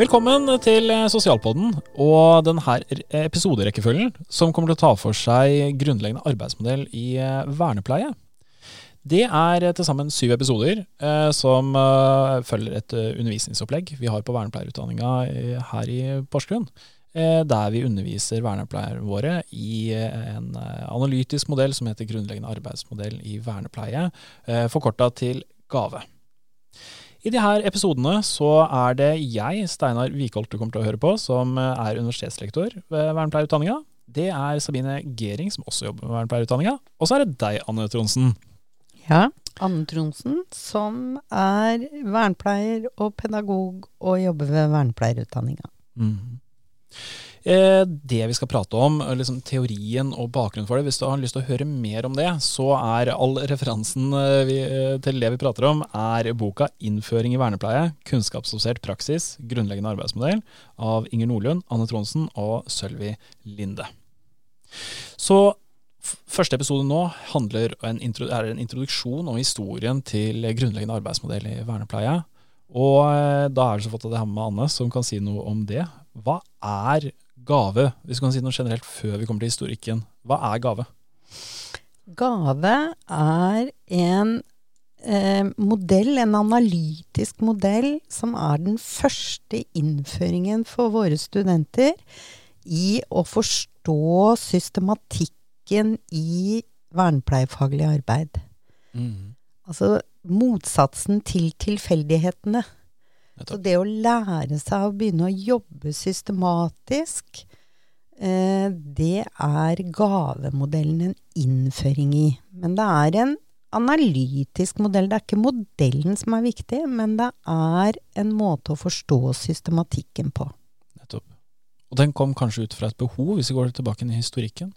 Velkommen til Sosialpodden og denne episoderekkefølgen som kommer til å ta for seg grunnleggende arbeidsmodell i eh, vernepleie. Det er til sammen syv episoder eh, som eh, følger et eh, undervisningsopplegg vi har på vernepleierutdanninga eh, her i Porsgrunn. Eh, der vi underviser vernepleierne våre i en analytisk modell som heter grunnleggende arbeidsmodell i vernepleie, eh, forkorta til GAVE. I de her episodene så er det jeg, Steinar Wikholt, du kommer til å høre på, som er universitetslektor ved vernepleierutdanninga. Det er Sabine Gering, som også jobber med vernepleierutdanninga. Og så er det deg, Anne Tronsen. Ja, Anne Tronsen, som er vernepleier og pedagog og jobber ved vernepleierutdanninga. Mm. Eh, det vi skal prate om, liksom teorien og bakgrunnen for det, hvis du har lyst til å høre mer om det, så er all referansen eh, vi, eh, til det vi prater om, er boka 'Innføring i vernepleie kunnskapsbasert praksis grunnleggende arbeidsmodell' av Inger Nordlund, Anne Tronsen og Sølvi Linde. Så Første episode nå handler er en introduksjon om historien til grunnleggende arbeidsmodell i vernepleie. Og da er det så flott at jeg har med Anne, som kan si noe om det. Hva er Gave, hvis du kan si noe generelt før vi kommer til historikken. Hva er gave? Gave er en eh, modell, en analytisk modell, som er den første innføringen for våre studenter i å forstå systematikken i vernepleiefaglig arbeid. Mm. Altså motsatsen til tilfeldighetene. Så det å lære seg å begynne å jobbe systematisk, eh, det er gavemodellen en innføring i. Men det er en analytisk modell. Det er ikke modellen som er viktig, men det er en måte å forstå systematikken på. Nettopp. Og den kom kanskje ut fra et behov, hvis vi går tilbake i historikken?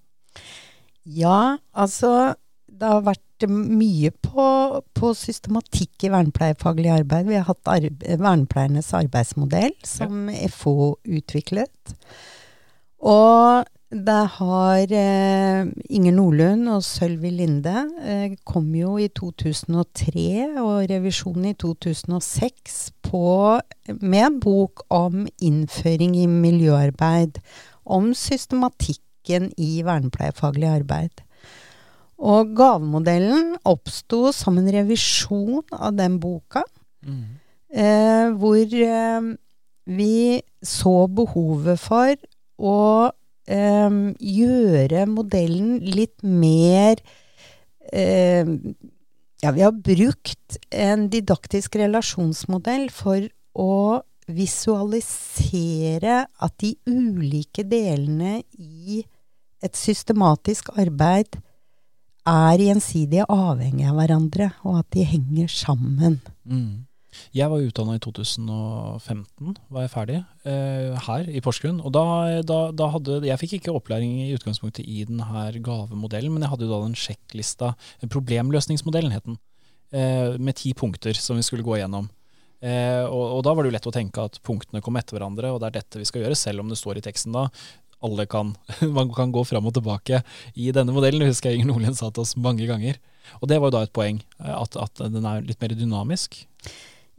Ja, altså det har vært mye på, på systematikk i vernepleiefaglig arbeid. Vi har hatt arbe vernepleiernes arbeidsmodell, som ja. FO utviklet. Og det har eh, Inger Nordlund og Sølvi Linde eh, kom jo i 2003 og revisjonen i 2006 på, med en bok om innføring i miljøarbeid. Om systematikken i vernepleiefaglig arbeid. Og gavemodellen oppsto som en revisjon av den boka, mm. eh, hvor eh, vi så behovet for å eh, gjøre modellen litt mer eh, Ja, vi har brukt en didaktisk relasjonsmodell for å visualisere at de ulike delene i et systematisk arbeid er gjensidig avhengige av hverandre, og at de henger sammen. Mm. Jeg var utdanna i 2015, var jeg ferdig, eh, her i Porsgrunn. Og da, da, da, hadde Jeg fikk ikke opplæring i utgangspunktet i denne gavemodellen, men jeg hadde jo da den sjekklista, problemløsningsmodellen het den, eh, med ti punkter som vi skulle gå igjennom. Eh, og, og, da var det jo lett å tenke at punktene kom etter hverandre, og det er dette vi skal gjøre, selv om det står i teksten da alle kan, man kan gå fram og tilbake i denne modellen. Det husker jeg Inger Nordlien sa til oss mange ganger. Og det var jo da et poeng, eh, at, at den er litt mer dynamisk.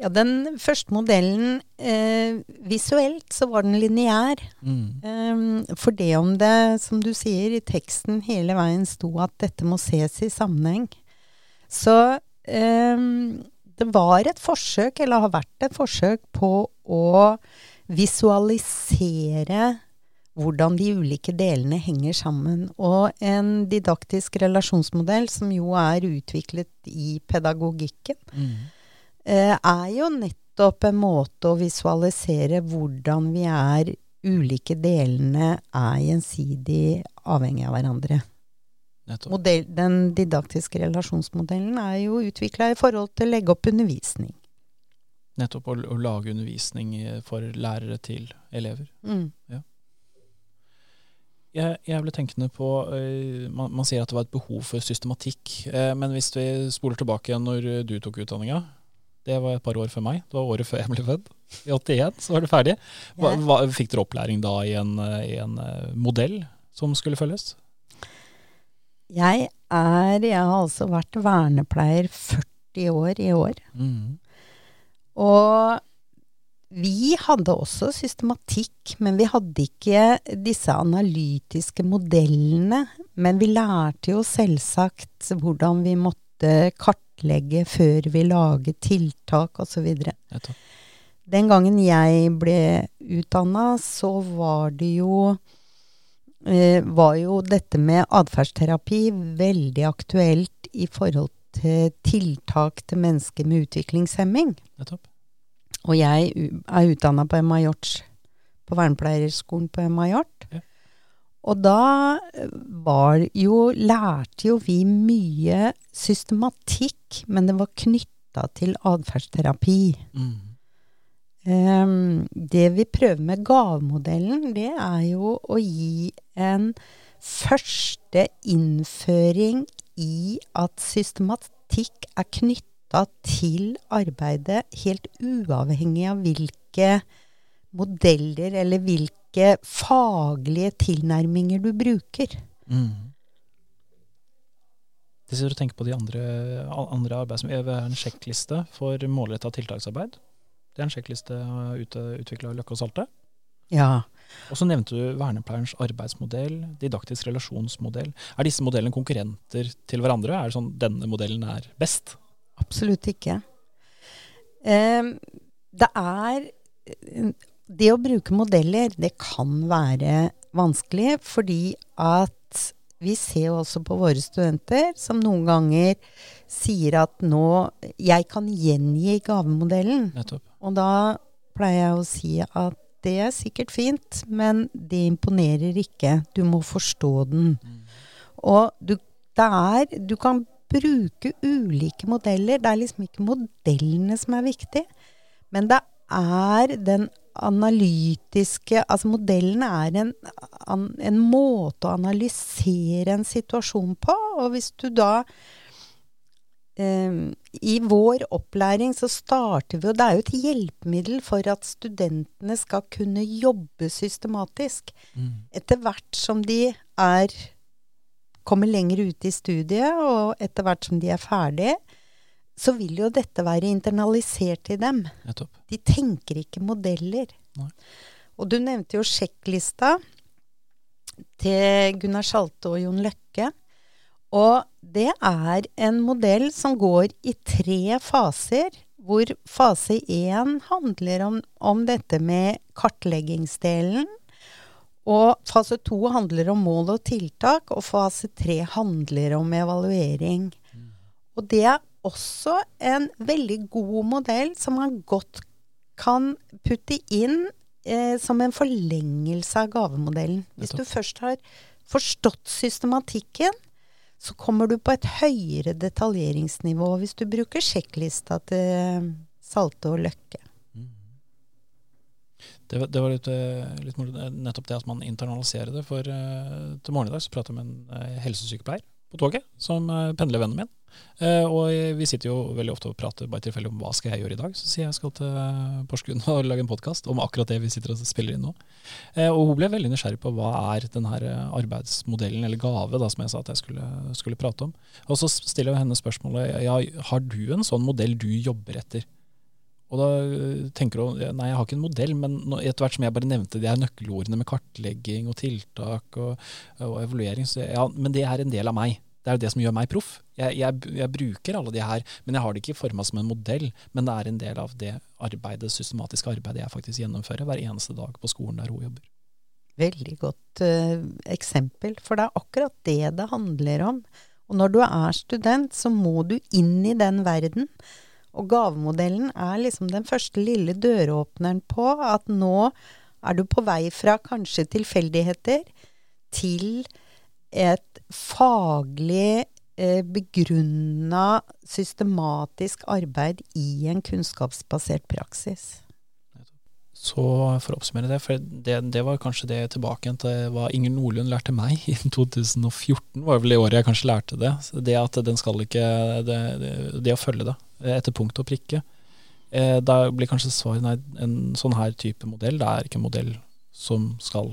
Ja, den første modellen eh, Visuelt så var den lineær. Mm. Eh, for det om det, som du sier, i teksten hele veien sto at dette må ses i sammenheng. Så eh, det var et forsøk, eller har vært et forsøk, på å visualisere hvordan de ulike delene henger sammen. Og en didaktisk relasjonsmodell, som jo er utviklet i pedagogikken, mm. er jo nettopp en måte å visualisere hvordan vi er ulike delene er gjensidig avhengig av hverandre. Modell, den didaktiske relasjonsmodellen er jo utvikla i forhold til å legge opp undervisning. Nettopp å, å lage undervisning for lærere til elever. Mm. Ja. Jeg, jeg ble tenkende på uh, man, man, sier at det var et behov for systematikk. Uh, men hvis vi spoler tilbake igjen når du tok utdanninga, det var et par år før meg. Det var året før jeg ble født. I 81 så var det ferdig. Hva, hva, fikk dere opplæring da i en, i en modell som skulle følges? Jeg er Jeg har altså vært vernepleier 40 år i år. Mm. Og vi hadde også systematikk, men vi hadde ikke disse analytiske modellene. Men vi lærte jo selvsagt hvordan vi måtte kartlegge før vi laget tiltak osv. Den gangen jeg ble utdanna, så var det jo eh, var jo dette med atferdsterapi veldig aktuelt i forhold til tiltak til mennesker med utviklingshemming. Nettopp. Og jeg er utdanna på Emma Hjorts, på vernepleierskolen på Emma Hjort. Ja. Og da eh, var jo Lærte jo vi mye systematikk, men det var knytta til atferdsterapi. Mm. Um, det vi prøver med gavemodellen, det er jo å gi en første innføring i at systematikk er knytta knytta til arbeidet helt uavhengig av hvilke modeller eller hvilke faglige tilnærminger du bruker. Mm. Det sitter og tenker på de andre, andre arbeidsmiljøene. Vi har en sjekkliste for målretta tiltaksarbeid. Det er en sjekkliste utvikla av Løkke og Salte. Ja. Og så nevnte du vernepleierens arbeidsmodell, didaktisk relasjonsmodell. Er disse modellene konkurrenter til hverandre? Er det sånn denne modellen er best? Absolutt ikke. Eh, det er Det å bruke modeller, det kan være vanskelig, fordi at vi ser også på våre studenter som noen ganger sier at nå Jeg kan gjengi gavemodellen. Nettopp. Og da pleier jeg å si at det er sikkert fint, men det imponerer ikke. Du må forstå den. Mm. Og du, der, er Du kan bruke ulike modeller. Det er liksom ikke modellene som er viktig, men det er den analytiske Altså modellene er en, en måte å analysere en situasjon på. Og hvis du da Um, I vår opplæring så starter vi, og det er jo et hjelpemiddel for at studentene skal kunne jobbe systematisk. Mm. Etter hvert som de er kommer lenger ut i studiet, og etter hvert som de er ferdige, så vil jo dette være internalisert i dem. Nettopp. De tenker ikke modeller. Nei. Og du nevnte jo sjekklista til Gunnar Sjalte og Jon Løkke. Og det er en modell som går i tre faser, hvor fase én handler om, om dette med kartleggingsdelen. Og fase to handler om mål og tiltak, og fase tre handler om evaluering. Og det er også en veldig god modell som man godt kan putte inn eh, som en forlengelse av gavemodellen. Hvis du først har forstått systematikken, så kommer du på et høyere detaljeringsnivå hvis du bruker sjekklista til Salte og Løkke. Det, det var litt, litt morsomt, nettopp det at man internaliserer det. For uh, til morgen i dag så prater jeg med en helsesykepleier på toget, som pendler pendlervennen min. Og vi sitter jo veldig ofte og prater bare tilfeldig om hva skal jeg gjøre i dag. Så sier jeg jeg skal til Porsgrunn og lage en podkast om akkurat det vi sitter og spiller inn nå. og hun ble veldig nysgjerrig på hva er den her arbeidsmodellen, eller gave, da, som jeg sa at jeg skulle, skulle prate om. Og så stiller jeg henne spørsmålet ja, har du en sånn modell du jobber etter? Og da øh, tenker du nei, jeg har ikke en modell, men etter hvert som jeg bare nevnte de her nøkkelordene med kartlegging og tiltak og, og evaluering, så ja, men det er en del av meg. Det er jo det som gjør meg proff. Jeg, jeg, jeg, bruker alle de her, men jeg har det ikke forma som en modell. Men det er en del av det arbeidet, systematiske arbeidet jeg faktisk gjennomfører hver eneste dag på skolen der hun jobber. Veldig godt uh, eksempel, for det er akkurat det det handler om. Og når du er student, så må du inn i den verden. Og gavemodellen er liksom den første lille døråpneren på at nå er du på vei fra kanskje tilfeldigheter til et faglig eh, begrunna, systematisk arbeid i en kunnskapsbasert praksis. Så for å oppsummere det, for det, det var kanskje det tilbake til hva Inger Nordlund lærte meg i 2014, var vel det året jeg kanskje lærte det. Det at den skal ikke Det, det å følge det etter punkt og prikke. Eh, da blir kanskje svaret nei, en sånn her type modell, det er ikke en modell som skal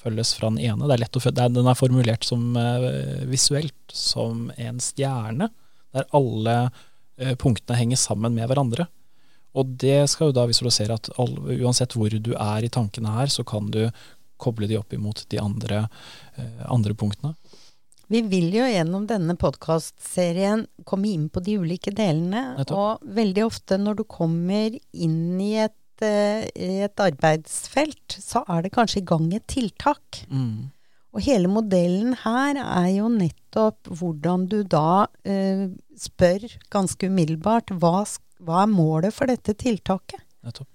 følges fra den ene. Er å følge, Den er formulert som uh, visuelt, som en stjerne, der alle uh, punktene henger sammen med hverandre. Og det skal jo da visualisere at uansett hvor du er i tankene her, så kan du koble de opp imot de andre, andre punktene. Vi vil jo gjennom denne podkastserien komme inn på de ulike delene. Og veldig ofte når du kommer inn i et uh, i et arbeidsfelt, så er det kanskje i gang et tiltak. Mm. Og hele modellen her er jo nettopp hvordan du da uh, spør ganske umiddelbart hva, hva, er målet for dette tiltaket? Nettopp.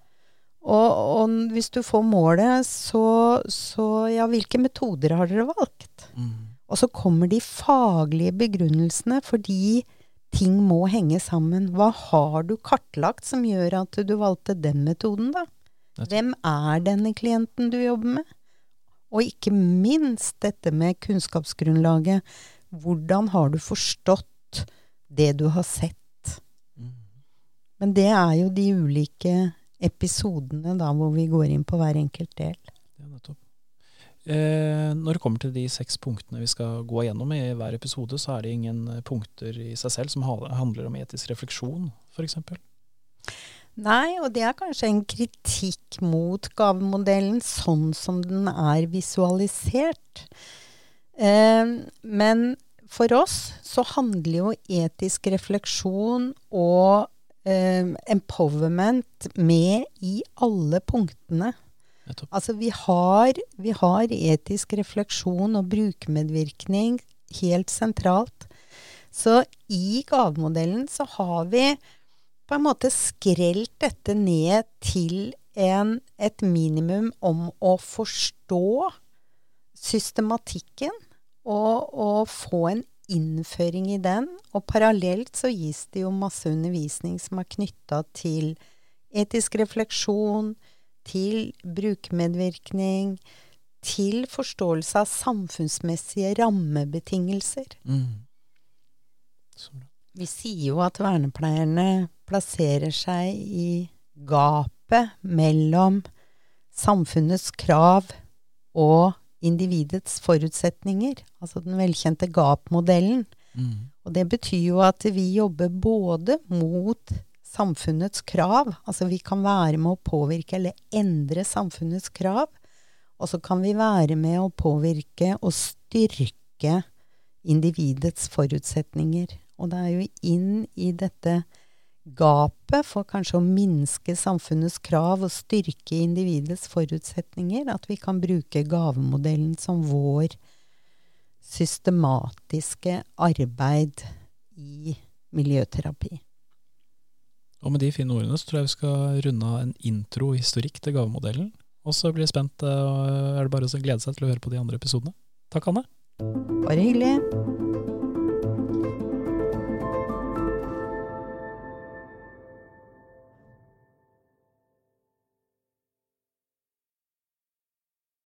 Og, og, hvis du får målet, så, så, ja, hvilke metoder har dere valgt? Mm. Og så kommer de faglige begrunnelsene fordi ting må henge sammen. Hva har du kartlagt som gjør at du valgte den metoden, da? Hvem er denne klienten du jobber med? Og ikke minst dette med kunnskapsgrunnlaget. Hvordan har du forstått det du har sett? Mm. Men det er jo de ulike episodene da hvor vi går inn på hver enkelt del. Eh, når det kommer til de seks punktene vi skal gå gjennom i hver episode, så er det ingen punkter i seg selv som handler om etisk refleksjon, f.eks. Nei, og det er kanskje en kritikk mot gavemodellen sånn som den er visualisert. Eh, men for oss så handler jo etisk refleksjon og eh, empowerment med i alle punktene Altså vi har, vi har, etisk refleksjon og brukermedvirkning helt sentralt. Så i gavemodellen så har vi på en måte skrelt dette ned til en, et minimum om å forstå systematikken og, og få en innføring i den. Og parallelt så gis det jo masse undervisning som er knytta til etisk refleksjon, til brukermedvirkning, til forståelse av samfunnsmessige rammebetingelser. Mm. Vi sier jo at vernepleierne plasserer seg i gapet mellom samfunnets krav og individets forutsetninger, altså den velkjente gap-modellen. Mm. Og det betyr jo at vi jobber både mot samfunnets krav. Altså vi kan være med å påvirke eller endre samfunnets krav. Og så kan vi være med å påvirke og styrke individets forutsetninger. Og det er jo inn i dette gapet for kanskje å minske samfunnets krav og styrke individets forutsetninger at vi kan bruke gavemodellen som vår systematiske arbeid i miljøterapi. Og med de fine ordene så tror jeg vi skal runde av en intro-historikk til gavemodellen. Og så blir jeg spent, og er det bare å glede seg til å høre på de andre episodene. Takk, Anne. Bare hyggelig.